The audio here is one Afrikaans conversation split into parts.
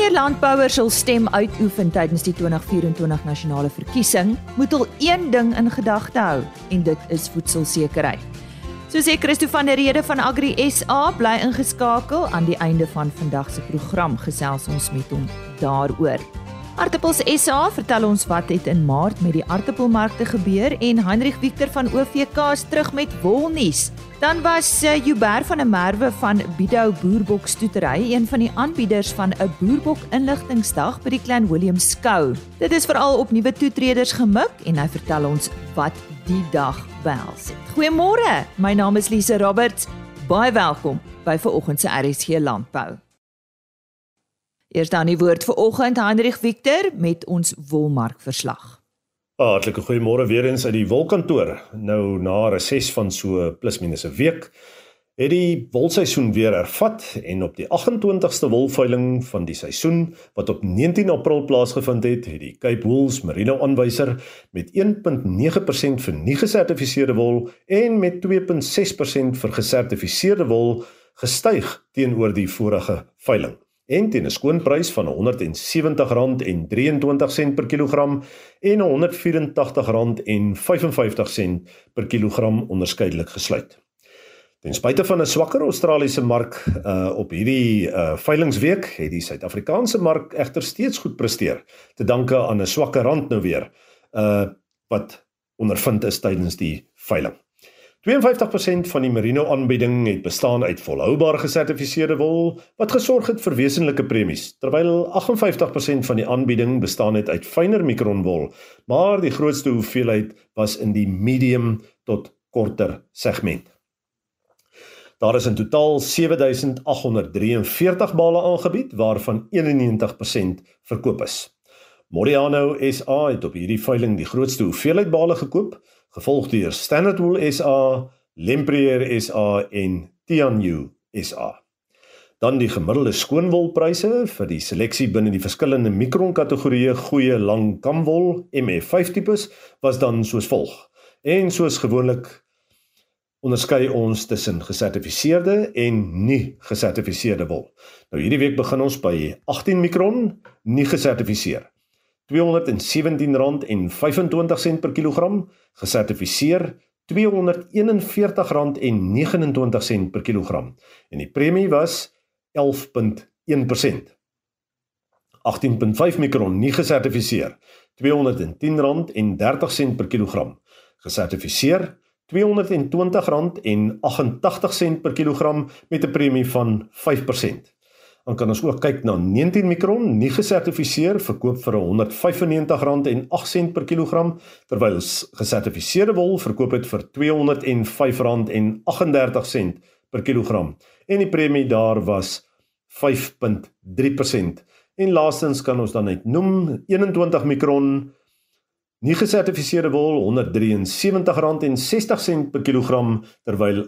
Wanneer landbouers hul stem uitoefen tydens die 2024 nasionale verkiesing, moet hulle een ding in gedagte hou en dit is voedselsekerheid. So sê Christo van der Rede van Agri SA bly ingeskakel aan die einde van vandag se program gesels ons met hom daaroor. Artappels SA vertel ons wat het in Maart met die aartappelmarkte gebeur en Hendrik Victor van OVK is terug met wolnuus. Dan was uh, Joubert van der Merwe van Bidou Boerbok Stoetery een van die aanbieders van 'n Boerbok inligtingsdag by die Klein Willem skou. Dit is veral op nuwe toetreders gemik en hy vertel ons wat die dag behels. Goeiemôre. My naam is Lise Roberts. Baie welkom by vanoggend se RSG Landbou. Eers dan die woord vir oggend Hendrik Victor met ons wolmark verslag. Ah, hartlike goeiemôre weer eens uit die wolkantoor. Nou na 'n reses van so plus minus 'n week het die wolseisoen weer hervat en op die 28ste wolveiling van die seisoen wat op 19 April plaasgevind het, het die Cape Wools Merino aanwyser met 1.9% vir nie gesertifiseerde wol en met 2.6% vir gesertifiseerde wol gestyg teenoor die vorige veiling en teen 'n skoonprys van R170.23 per kilogram en R184.55 per kilogram onderskeidelik gesluit. Ten spyte van 'n swakker Australiese mark uh, op hierdie uh, veilingweek het die Suid-Afrikaanse mark egter steeds goed presteer te danke aan 'n swakker rand nou weer uh, wat ondervind is tydens die veiling. 52% van die merino aanbieding het bestaan uit volhoubare gesertifiseerde wol wat gesorg het vir wesenlike premies, terwyl 58% van die aanbieding bestaan het uit fynere mikronwol, maar die grootste hoeveelheid was in die medium tot korter segment. Daar is in totaal 7843 bale aangebied waarvan 91% verkoop is. Modiano SA het op hierdie veiling die grootste hoeveelheid bale gekoop gevolg deur Standard Wool SA, Lempriere SA en Tianyu SA. Dan die gemiddelde skoonwolpryse vir die seleksie binne die verskillende mikron kategorieë goeie lang kamwol MF5 tipes was dan soos volg. En soos gewoonlik onderskei ons tussen gesertifiseerde en nie gesertifiseerde wol. Nou hierdie week begin ons by 18 mikron nie gesertifiseer. R217.25 per kilogram, gesertifiseer R241.29 per kilogram en die premie was 11.1%. 18.5 mikron nie gesertifiseer R210.30 per kilogram, gesertifiseer R220.88 per kilogram met 'n premie van 5%. Dan kan ons ook kyk na 19 mikron, nie gesertifiseer, verkoop vir R195.08 per kilogram, terwyl gesertifiseerde wol verkoop het vir R205.38 per kilogram. En die premie daar was 5.3%. En laastens kan ons dan net noem 21 mikron nie gesertifiseerde wol R173.60 per kilogram terwyl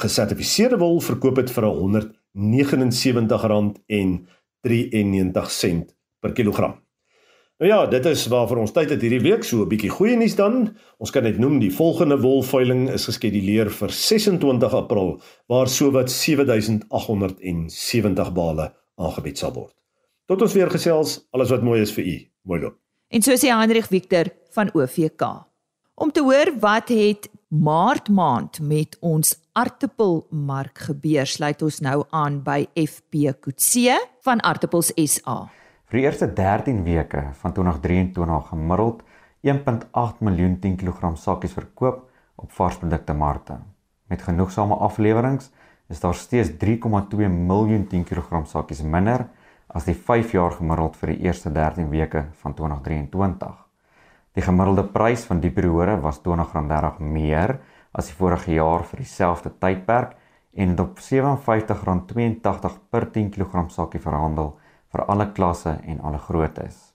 gesertifiseerde wol verkoop het vir R179.93 per kilogram. Nou ja, dit is waarvoor ons tyd het hierdie week, so 'n bietjie goeie nuus dan. Ons kan net noem die volgende wolveiling is geskeduleer vir 26 April waar sowat 7870 bale aangebied sal word. Tot ons weer gesels, alles wat mooi is vir u. Mooi loop. En so sê Hendrik Victor van OVK. Om te hoor wat het Maart maand met ons aartappelmark gebeur, sluit ons nou aan by FP Kutse van Aartappels SA. Vir die eerste 13 weke van 2023 gemiddeld 1.8 miljoen 10 kg sakkies verkoop op varsprodukte markte. Met genoegsame afleweringe is daar steeds 3.2 miljoen 10 kg sakkies minder as die 5 jaar gemiddeld vir die eerste 13 weke van 2023. Die gemiddelde prys van die periode was R20.30 meer as die vorige jaar vir dieselfde tydperk en het op R57.82 per 10 kg sakkie verhandel vir alle klasse en alle groottes.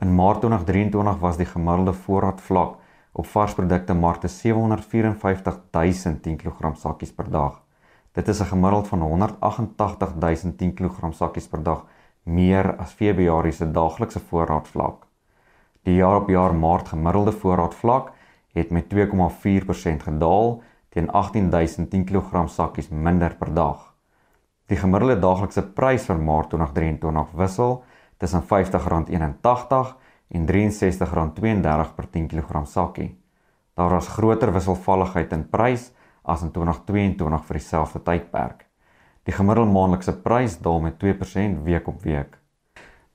In Maart 2023 was die gemiddelde voorraadvlak op varsprodukte markte 754 000 10 kg sakkies per dag. Dit is 'n gemiddeld van 188 000 10 kg sakkies per dag meer as Februarie se daaglikse voorraadvlak. Die jaar op jaar maart gemiddelde voorraadvlak het met 2,4% gedaal teen 18010 kg sakkies minder per dag. Die gemiddelde daaglikse prys vir Maart 2023 wissel tussen R50.81 en R63.32 per 10 kg sakkie. Daar was groter wisselvalligheid in prys as in 2022 vir dieselfde tydperk. Die gemiddelde maandelikse prys daal met 2% week op week.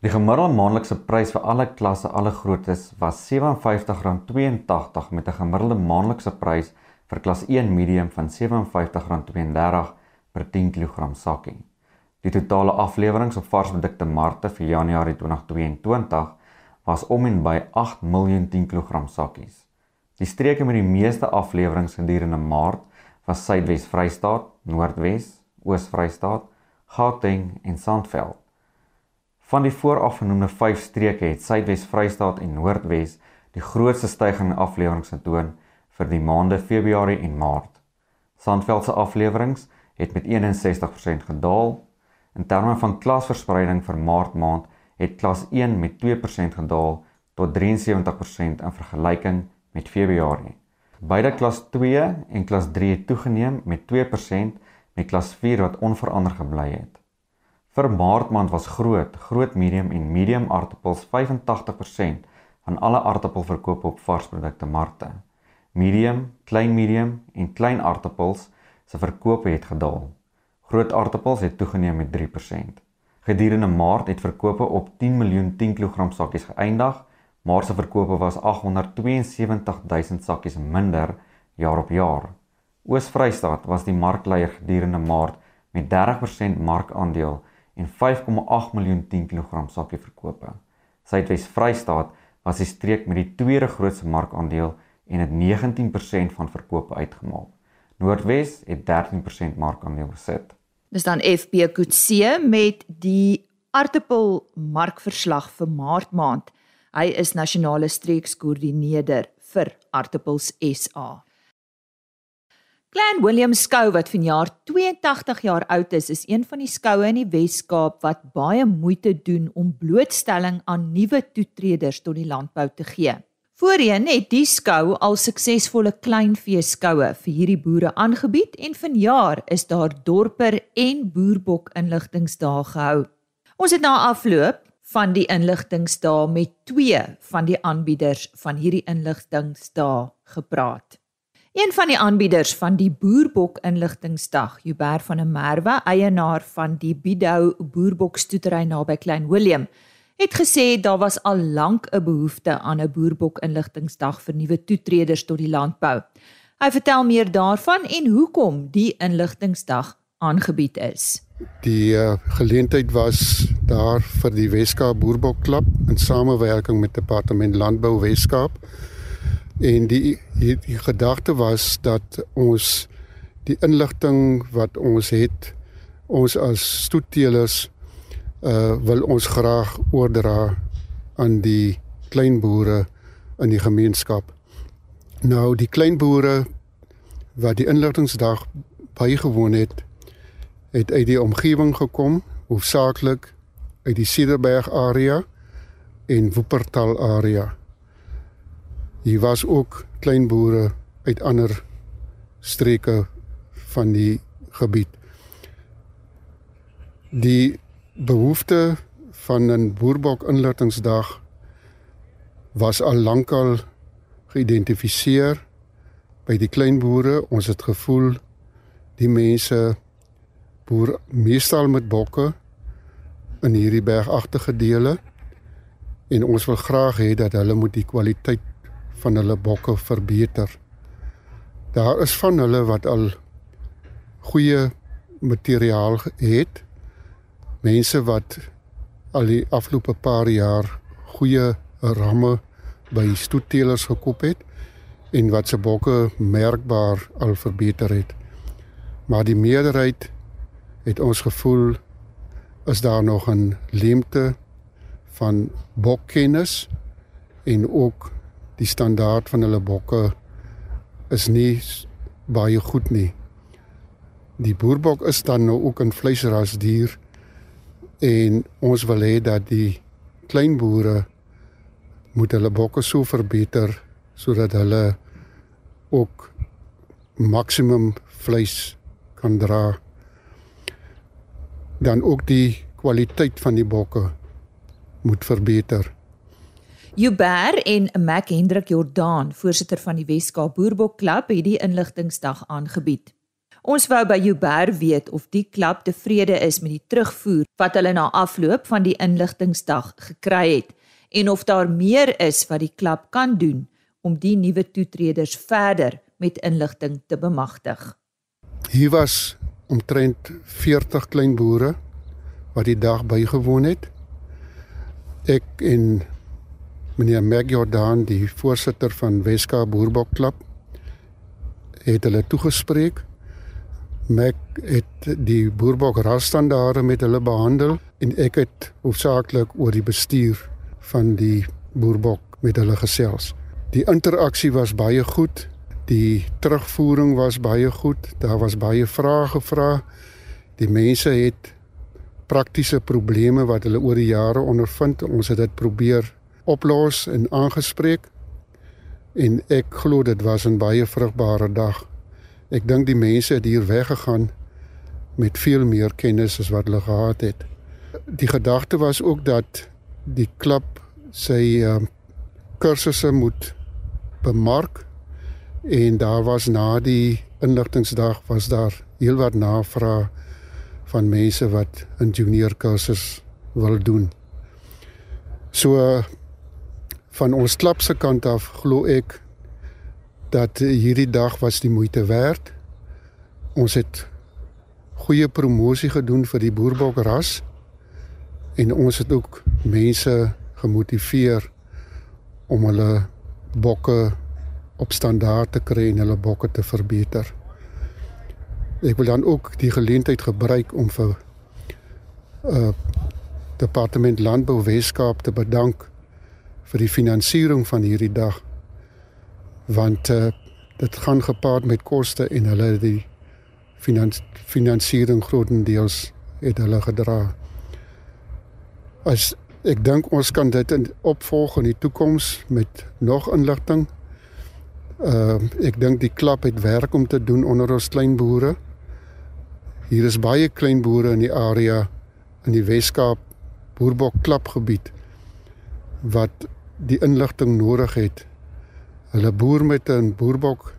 Die gemiddelde maandelikse prys vir alle klasse, alle groottes was R57.82 met 'n gemiddelde maandelikse prys vir klas 1 medium van R57.32 per 10 kg sakkie. Die totale afleweringe op varsprodukte markte vir Januarie 2022 was om en by 8 miljoen 10 kg sakkies. Die streke met die meeste afleweringe gedurende Maart was Suidwes Vrystaat, Noordwes, Oos-Vrystaat, Gauteng en Sandveld. Van die voorafgenoemde 5 streke het Suidwes Vrystaat en Noordwes die grootste stygings in afleweringe getoon vir die maande Februarie en Maart. Sandveld se afleweringe het met 61% gedaal. In terme van klasverspreiding vir Maart maand het klas 1 met 2% gedaal tot 73% in vergelyking met Februarie. Beide klas 2 en klas 3 het toegeneem met 2% met klas 4 wat onverander gebly het. Vir Maart maand was groot, groot medium en medium aartappels 85% van alle aartappelverkope op varsprodukte markte. Medium, klein medium en klein aartappels se verkope het gedaal. Groot aartappels het toegeneem met 3%. Gedurende Maart het verkope op 10 miljoen 10 kg sakkies geëindig maar se verkope was 872000 sakkies minder jaar op jaar. Oos-Vrystaat was die markleier gedurende Maart met 30% markandeel en 5,8 miljoen 10 kg sakkie verkope. Suidwes-Vrystaat was die streek met die tweede grootste markandeel en het 19% van verkope uitgemaak. Noordwes het 13% markandeel besit. Dis dan FB Kutse met die aartappel markverslag vir Maart maand. Hy is nasionale streekskoördineerder vir Artappels SA. Glen Williams skou wat vanjaar 82 jaar oud is, is een van die skoue in die Wes-Kaap wat baie moeite doen om blootstelling aan nuwe toetreders tot die landbou te gee. Voorheen het die skou al suksesvolle kleinvee skoue vir hierdie boere aangebied en vanjaar is daar dorper en boerbok inligtingsdae gehou. Ons het na afloop van die inligtingsdae met twee van die aanbieders van hierdie inligtingsdae gepraat. Een van die aanbieders van die Boerbok inligtingsdag, Hubert van der Merwe, eienaar van die Bidou Boerbok stoetery naby Klein Willem, het gesê daar was al lank 'n behoefte aan 'n Boerbok inligtingsdag vir nuwe toetreders tot die landbou. Hy vertel meer daarvan en hoekom die inligtingsdag aangebied is. Die uh, geleentheid was daar vir die Weskaap Boerbokklub in samewerking met Departement Landbou Weskaap. En die die, die gedagte was dat ons die inligting wat ons het ons as stoetteelers uh wil ons graag oordra aan die kleinboere in die gemeenskap. Nou die kleinboere wat die inligtingsdag bygewoon het, het uit die omgewing gekom, hoofsaaklik uit die Cederberg area en Wuppertal area. Hier was ook klein boere uit ander streke van die gebied. Die behoefte van 'n boerbok inligtingsdag was al lankal geïdentifiseer by die klein boere. Ons het gevoel die mense boer meestal met bokke in hierdie bergagtige dele en ons wil graag hê dat hulle moet die kwaliteit van hulle bokke verbeter. Daar is van hulle wat al goeie materiaal het. Mense wat al die afgelope paar jaar goeie ramme by stoetteelers gekoop het en wat se bokke merkbaar al verbeter het. Maar die meerderheid het ons gevoel is daar nog 'n leemte van bokkennis en ook die standaard van hulle bokke is nie baie goed nie. Die boerbok is dan nou ook 'n vleisrasdier en ons wil hê dat die klein boere moet hulle bokke so verbeter sodat hulle ook maksimum vleis kan dra dan ook die kwaliteit van die bokke moet verbeter. Uber en Mac Hendrik Jordaan, voorsitter van die Weskaap Boerbok Klub, het die inligtingsdag aangebied. Ons wou by Uber weet of die klub tevrede is met die terugvoer wat hulle na afloop van die inligtingsdag gekry het en of daar meer is wat die klub kan doen om die nuwe toetreders verder met inligting te bemagtig. Hier was omtrent 40 klein boere wat die dag bygewoon het. Ek en meneer Meg Jordan, die voorsitter van Weska Boerbok Klub, het hulle toegespreek. Meg het die boerbok rasstandaarde met hulle behandel en ek het hoofsaaklik oor die bestuur van die boerbok met hulle gesels. Die interaksie was baie goed. Die terugvoering was baie goed. Daar was baie vrae gevra. Die mense het praktiese probleme wat hulle oor die jare ondervind. Ons het dit probeer oplos en aangespreek. En ek glo dit was 'n baie vrugbare dag. Ek dink die mense het hier weggegaan met veel meer kennis as wat hulle gehad het. Die gedagte was ook dat die klub sy uh, kursusse moet bemark en daar was na die inligtingsdag was daar heelwat navraag van mense wat 'n junior kursus wil doen. So van ons klub se kant af glo ek dat hierdie dag was die moeite werd. Ons het goeie promosie gedoen vir die boerbok ras en ons het ook mense gemotiveer om hulle bokke op standaard te kry en hulle bokke te verbeter. Ek wil dan ook die geleentheid gebruik om vir uh departement landbou Weskaap te bedank vir die finansiering van hierdie dag want uh dit gaan gepaard met koste en hulle die finans finansiering grootendeels het hulle gedra. As ek dink ons kan dit in opvolg in die toekoms met nog inligting. Ehm uh, ek dink die klub het werk om te doen onder ons klein boere. Hier is baie klein boere in die area in die Weskaap Boerbok klubgebied wat die inligting nodig het. Hulle boer met 'n boerbok,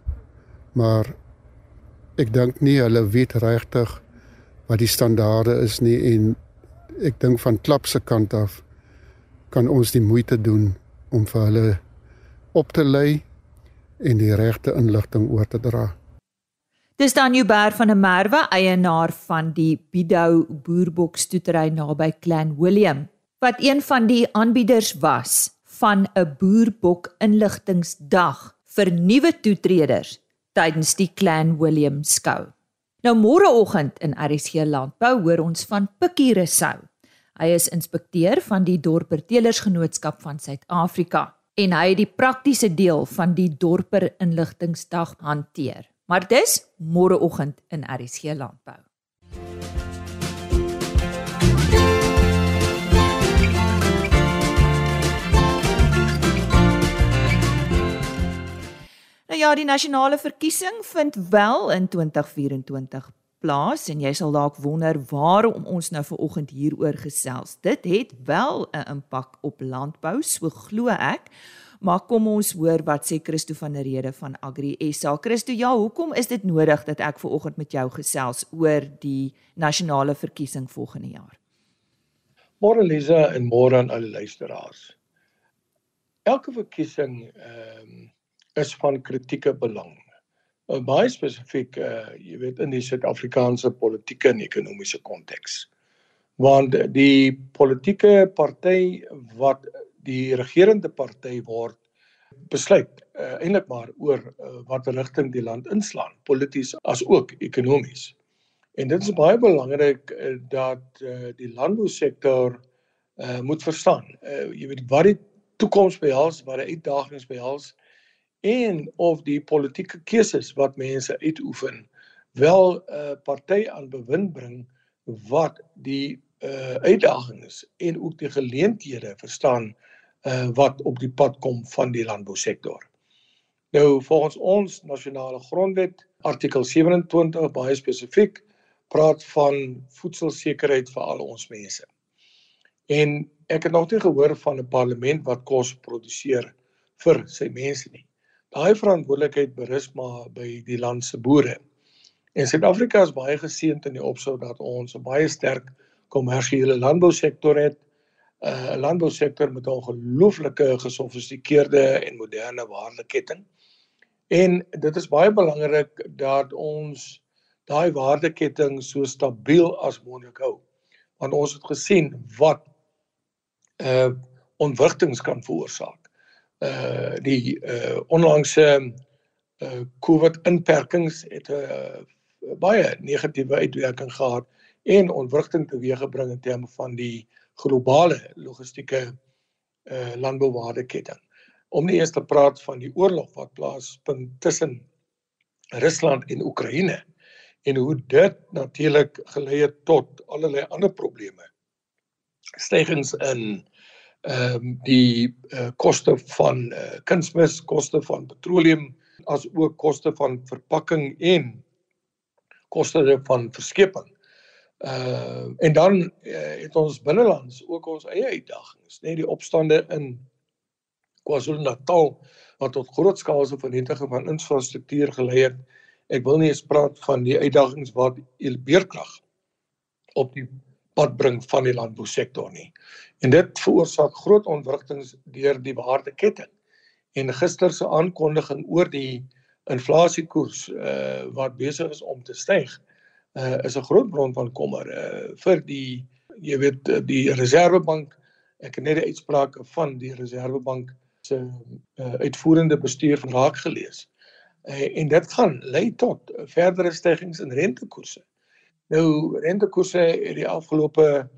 maar ek dink nie hulle weet regtig wat die standaarde is nie en ek dink van klub se kant af kan ons die moeite doen om vir hulle op te lei en die regte inligting oor te dra. Dis dan Hubert van der Merwe, eienaar van die Bidou boerbokstoetery naby Clan Willem, wat een van die aanbieders was van 'n boerbok inligtingsdag vir nuwe toetreders tydens die Clan Willem skou. Nou môreoggend in RSG Landbou hoor ons van Pikkie Resou. Hy is inspekteur van die Dorper Telersgenootskap van Suid-Afrika en hy het die praktiese deel van die Dorper Inligtingsdag hanteer maar dis môreoggend in RSG Landbou. Nou ja, die nasionale verkiesing vind wel in 2024 plaas en jy sal dalk wonder waarom ons nou ver oggend hieroor gesels. Dit het wel 'n impak op landbou, so glo ek. Maar kom ons hoor wat sê Christo van der Rede van Agri SA. Christo, ja, hoekom is dit nodig dat ek ver oggend met jou gesels oor die nasionale verkiesing volgende jaar? Môre Lisa en môre aan al die luisteraars. Elke verkiesing ehm um, is van kritieke belang. Uh, baie spesifiek, uh, jy weet in die Suid-Afrikaanse politieke en ekonomiese konteks. Want die politieke party wat die regerende party word besluit uh, eintlik maar oor uh, watter rigting die land inslaan polities as ook ekonomies. En dit is baie belangrik uh, dat uh, die landbousektor uh, moet verstaan. Uh, jy weet wat die toekoms behels, wat die uitdagings behels en of die politieke keuses wat mense uitoefen wel 'n uh, party aan bewind bring wat die uh, uitdagings en ook die geleenthede verstaan uh, wat op die pad kom van die landbousektor. Nou volgens ons nasionale grondwet artikel 27 baie spesifiek praat van voedselsekerheid vir al ons mense. En ek het nog nie gehoor van 'n parlement wat kos produseer vir sy mense nie. Daai verantwoordelikheid berus maar by die land se boere. En Suid-Afrika is baie geseënd in die opsig dat ons 'n baie sterk kommersiële landbousektor het. Uh, 'n landbousektor met 'n ongelooflike gesofistikeerde en moderne waardeketting. En dit is baie belangrik dat ons daai waardeketting so stabiel as moontlik hou. Want ons het gesien wat uh ontwrigtings kan veroorsaak. Uh die uh onlangse uh COVID inperkings het 'n uh, baie negatiewe uitwerking gehad en ontwrigting teweeggebring in terme van die globale logistieke uh landbouwaardeketting. Om nie eers te praat van die oorlog wat plaasvind tussen Rusland en Oekraïne en hoe dit natuurlik gelei het tot allerlei ander probleme. Stygings in ehm um, die uh, koste van uh, kunsmis, koste van petroleum, as ook koste van verpakking en koste van verskeping. Uh en dan uh, het ons binnelands ook ons eie uitdagings, net die opstande in KwaZulu-Natal wat tot grootskaalse vernietiging van infrastruktuur gelei het. Ek wil nie eens praat van die uitdagings wat beerkrag op die pad bring van die landbousektor nie. En dit veroorsaak groot ontwrigtings deur die waardeketting. En gister se aankondiging oor die inflasiekoers uh wat besig is om te styg, uh is 'n groot bron van kommer uh vir die jy weet die Reserwebank. Ek het net die uitsprake van die Reserwebank se uh, uitvoerende bestuur van raak gelees. Uh, en dit gaan lei tot verdere stygings in rentekoerse. Nou rentekoerse het die afgelope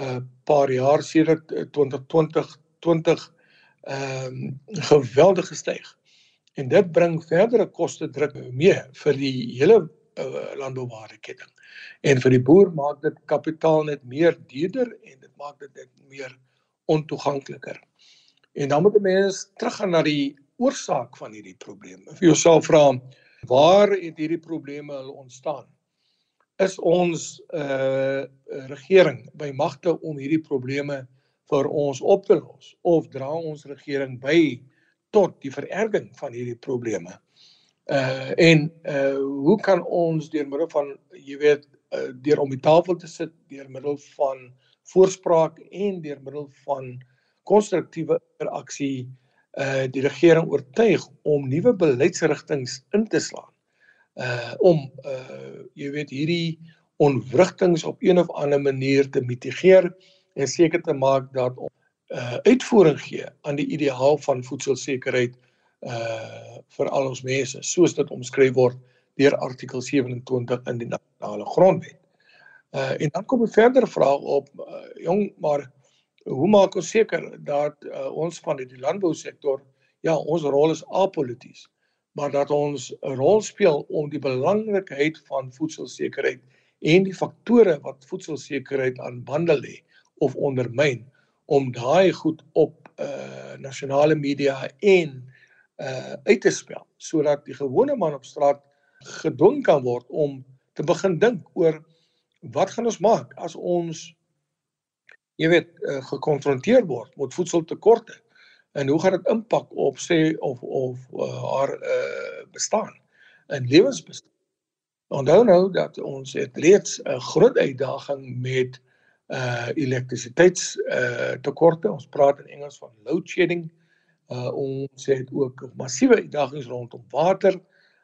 uh paar jaar sedert 2020 20 ehm um, geweldig gestyg. En dit bring verdere koste druk mee vir die hele uh, landbouwaardeketting. En vir die boer maak dit kapitaal net meer duurder en dit maak dit net meer ontoegankliker. En dan moet 'n mens teruggaan na die oorsaak van hierdie probleme. Vir jouself vra, waar het hierdie probleme ontstaan? Is ons uh regering by magte om hierdie probleme vir ons op te los of dra ons regering by tot die vererging van hierdie probleme. Uh en uh hoe kan ons deur middel van jy weet uh, deur om die tafel te sit deur middel van voorspraak en deur middel van konstruktiewe interaksie uh die regering oortuig om nuwe beleidsrigtings in te slaan uh om uh jy weet hierdie onwrigtings op een of ander manier te mitigeer en seker te maak dat ons uh uitvoering gee aan die ideaal van voedselsekerheid uh vir al ons mense soos dit omskryf word deur artikel 27 in die nasionale grondwet. Uh en dan kom 'n verdere vraag op uh, jong maar hoe maak ons seker dat uh, ons van die landbousektor ja ons rol is apolities maar dat ons 'n rol speel om die belangrikheid van voedselsekerheid en die faktore wat voedselsekerheid aan bande lê of ondermyn om daai goed op uh nasionale media en uh uit te spel sodat die gewone man op straat gedwing kan word om te begin dink oor wat gaan ons maak as ons jy weet uh, gekonfronteer word met voedseltekorte en hoe gaan dit impak op sê of of uh, haar uh, bestaan in lewensbestaan. Onthou nou dat ons het reeds 'n groot uitdaging met uh elektrisiteits uh tekorte. Ons praat in Engels van load shedding. Uh ons het ook massiewe uitdagings rondom water,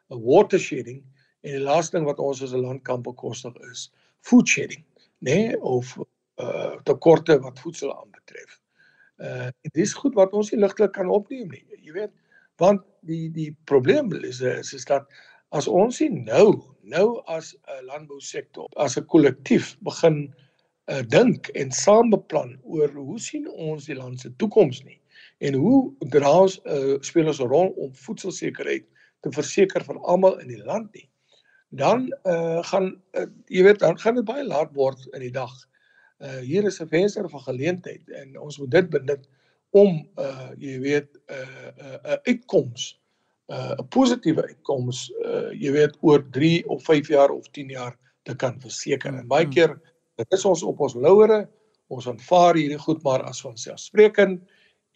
'n water shedding en die laaste ding wat ons as 'n land kan bekostig is food shedding, nê, nee? of uh tekorte wat voedsel aanbetref. Uh dit is goed wat ons nie ligtelik kan opneem nie. Jy weet, want die die probleem is is, is dat as ons nie nou nou as 'n landbousektor as 'n kollektief begin uh dink en saam beplan oor hoe sien ons die land se toekoms nie en hoe dra ons uh speel ons 'n rol om voedselsekerheid te verseker vir almal in die land nie dan uh gaan uh, jy weet dan gaan dit baie laat word in die dag uh hier is 'n venster van geleentheid en ons moet dit benut om uh jy weet 'n uh, 'n uh, uh, uitkoms 'n uh, positiewe uitkoms uh jy weet oor 3 of 5 jaar of 10 jaar te kan verseker. En baie keer dit is ons op ons lauere, ons aanvaar hierdie goed maar as vanselfsprekend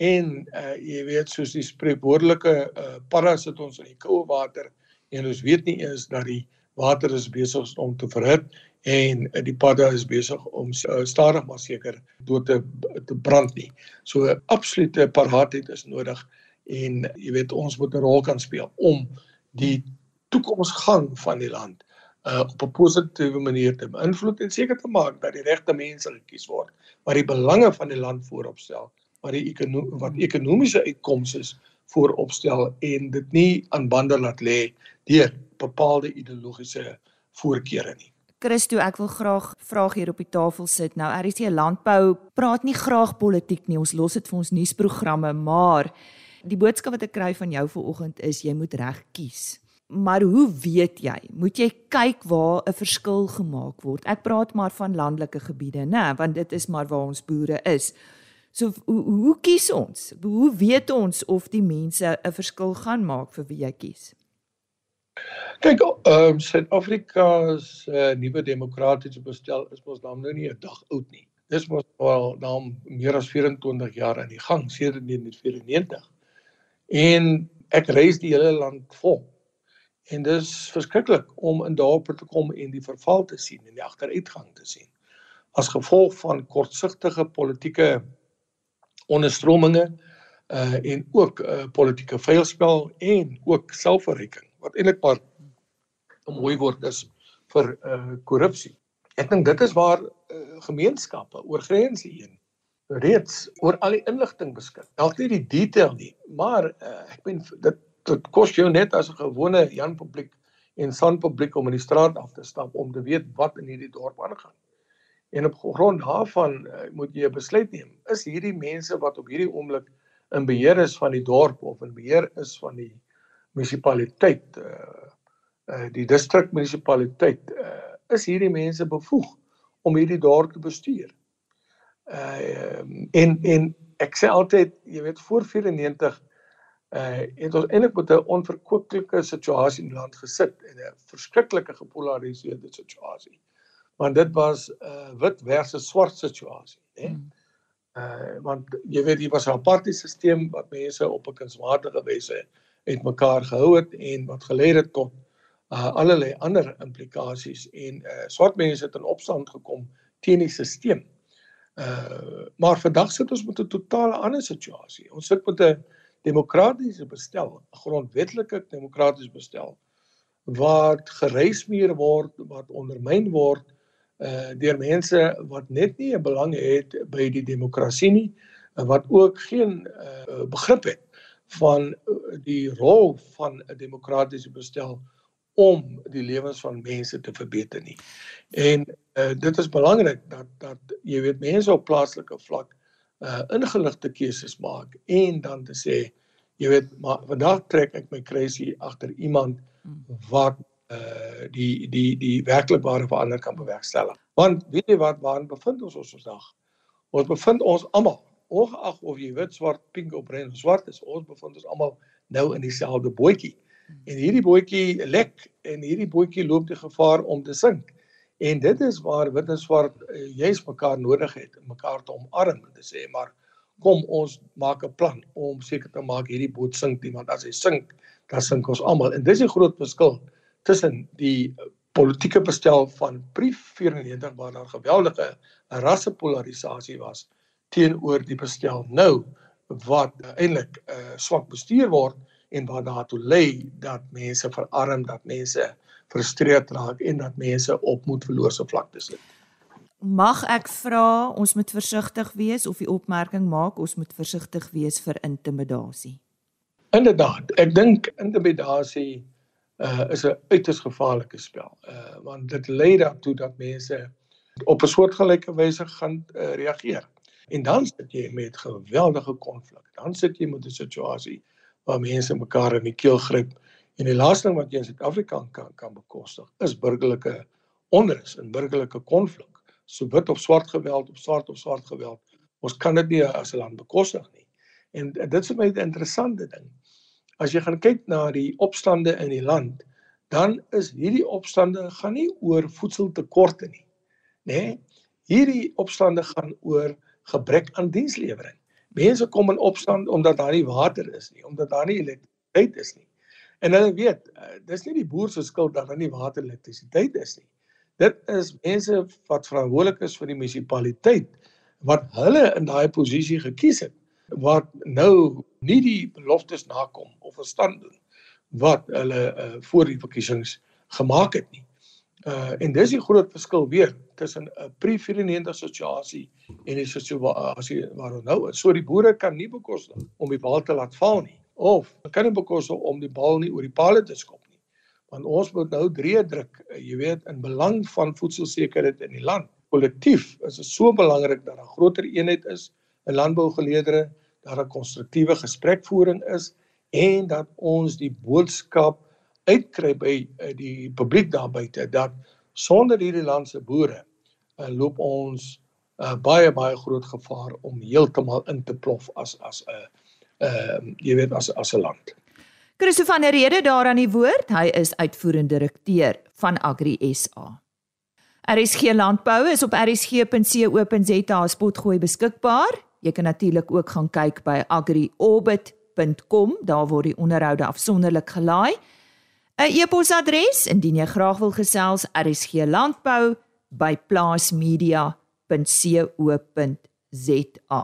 en uh, jy weet soos die spreekwoordelike uh, padda sit ons in die koue water en ons weet nie eens dat die water is besig om te verhit en uh, die padda is besig om uh, stadig maar seker dood te te brand nie. So absolute paraatheid is nodig en jy weet ons moet 'n rol kan speel om die toekomsgang van die land uh, op 'n positiewe manier te beïnvloed en seker te maak dat die regte mense gekies word wat die belange van die land voorop stel, wat die ekono wat ekonomiese uitkomste voorop stel en dit nie aan bande laat lê deur bepaalde ideologiese voorkeure nie. Christo, ek wil graag vrae hier op die tafel sit. Nou RC Landbou praat nie graag politiek nie. Ons los dit vir ons nuusprogramme, maar die boodskap wat ek kry van jou vanoggend is jy moet reg kies maar hoe weet jy? Moet jy kyk waar 'n verskil gemaak word? Ek praat maar van landelike gebiede, né, want dit is maar waar ons boere is. So hoe, hoe kies ons? Hoe weet ons of die mense 'n verskil gaan maak vir wie jy kies? Kyk, ehm um, Suid-Afrika se uh, nuwe demokratiese bestel is mos dan nou nie 'n dag oud nie. Dis mos al nou meer as 24 jaar aan die gang sedert 1994. En ek reis die hele land vol En dis verskriklik om in daarop te kom en die verval te sien en die agteruitgang te sien. As gevolg van kortsigtige politieke onderstrominge uh en ook uh, politieke veilspel en ook selfverryking wat eintlik maar 'n mooi woord is vir uh korrupsie. Ek dink dit is waar uh, gemeenskappe oor grense heen reeds oor al die inligting beskik. Dalk nie die detail nie, maar uh, ek meen dit dit kos jou net as 'n gewone Jan publiek en San publiek om in die straat af te stap om te weet wat in hierdie dorp aangaan. En op grond daarvan uh, moet jy 'n besluit neem. Is hierdie mense wat op hierdie oomblik in beheer is van die dorp of in beheer is van die munisipaliteit uh uh die distrik munisipaliteit uh is hierdie mense bevoeg om hierdie dorp te bestuur. Uh en en ek sê altyd, jy weet voor 94 uh het ons eintlik met 'n onverkwikkelike situasie in die land gesit en 'n verskriklike gepolariseerde situasie. Want dit was 'n uh, wit versus swart situasie, hè. Hmm. Uh want jy weet hier was 'n apartheidstelsel wat mense op 'n kunsmatige wyse uitmekaar gehou het en wat gelei het tot uh allerlei ander implikasies en uh swart mense het in opstand gekom teen die stelsel. Uh maar vandag sit ons met 'n totale ander situasie. Ons sit met 'n demokratiese bestel, 'n grondwetlike demokratiese bestel wat gereismeer word, wat ondermyn word uh deur mense wat net nie 'n belang het by die demokrasie nie wat ook geen uh begrip het van uh, die rol van 'n demokratiese bestel om die lewens van mense te verbeter nie. En uh dit is belangrik dat dat jy weet mense op plaaslike vlak uh ingeligte keuses maak en dan te sê jy weet maar vandag trek ek my kruisie agter iemand wat uh die die die werklikbare verander kan bewerkstellig. Want weet jy wat waarin bevind ons ons vandag? Ons bevind ons almal ongeag of jy wit, swart, pink of bruin of swart is, ons bevind ons almal nou in dieselfde bootjie. En hierdie bootjie lek en hierdie bootjie loop die gevaar om te sink. En dit is waar wit en swart uh, juis mekaar nodig het om mekaar te omarm en te sê maar kom ons maak 'n plan om seker te maak hierdie boot sink nie want as hy sink dan sink ons almal en dis 'n groot verskil tussen die politieke bestel van pre 94 waar daar geweldige rassepolarisasie was teenoor die bestel nou wat eintlik uh, swak bestuur word en wat daartoe lei dat mense verarm dat mense frustreerd raak en dat mense op moedverlose vlakte sit. Mag ek vra ons moet versigtig wees of die opmerking maak ons moet versigtig wees vir intimidasie? Inderdaad, ek dink intimidasie uh, is 'n uiters gevaarlike spel. Uh want dit lei daartoe dat mense op 'n soortgelyke wyse gaan uh, reageer. En dan sit jy met geweldige konflik. Dan sit jy met 'n situasie waar mense mekaar in die keel gryp en die laaste ding wat jy in Suid-Afrika kan kan bekostig is burgerlike onrus en burgerlike konflik. So wit of swart geweld of swart of swart geweld. Ons kan dit nie as 'n land bekostig nie. En dit is vir my 'n interessante ding. As jy gaan kyk na die opstande in die land, dan is hierdie opstande gaan nie oor voedseltekorte nie. Nê? Nee, hierdie opstande gaan oor gebrek aan dienslewering. Mense kom in opstand omdat daar nie water is nie, omdat daar nie elektrisiteit is nie. En hulle weet, eh, dis nie die boer se skuld dat daar nie water elektrisiteit is nie. Dit is mense wat verantwoordelik is vir die munisipaliteit wat hulle in daai posisie gekies het wat nou nie die beloftes nakom of verstand doen wat hulle uh, voor die verkiesings gemaak het nie. Uh en dis die groot verskil weer tussen 'n pre-94 situasie en die situasie waar ons nou is. So die boere kan nie bekostig om die bal te laat val nie of kan nie bekostig om die bal nie oor die palle te skop nie. Want ons moet nou drie druk, uh, jy weet, in belang van voedselsekerheid in die land. Kollektief is dit so belangrik dat 'n groter eenheid is, 'n landbougeleerdere, dat 'n konstruktiewe gesprekvoering is en dat ons die boodskap uitkry by uh, die publiek daar buite dat sonder hierdie land se boere uh, loop ons uh, baie baie groot gevaar om heeltemal in te plof as as 'n ehm uh, jy weet as as 'n land. Christo van der Rede daar aan die woord. Hy is uitvoerende direkteur van Agri SA. RSG Landbou is op rsg.co.za spotgooi beskikbaar. Jy kan natuurlik ook gaan kyk by agriorbit rsg.com, daar word die onderhoude afsonderlik gelaai. 'n E-posadres indien jy graag wil gesels rsglandbou@plaasmedia.co.za.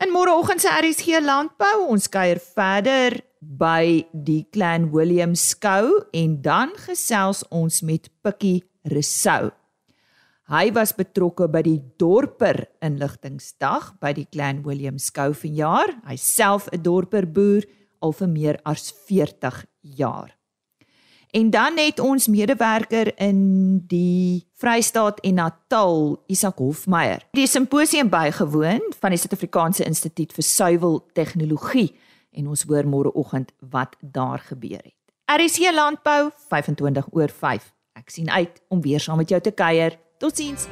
In môreoggend se RSG Landbou, ons kuier verder by die Clan Williams skou en dan gesels ons met Pikkie Resou. Hy was betrokke by die dorper inligtingsdag by die Clan William skou vanjaar. Hy self 'n dorper boer al vir meer as 40 jaar. En dan het ons medewerker in die Vrystaat en Natal, Isak Hofmeyer, die simposium bygewoon van die Suid-Afrikaanse Instituut vir Suiwel Tegnologie en ons hoor môreoggend wat daar gebeur het. RC Landbou 25 oor 5. Ek sien uit om weer saam met jou te kuier. Totsiens.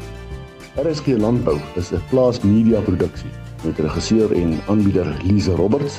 RSG Landbou is 'n plaas media produksie met regisseur en aanbieder Lize Roberts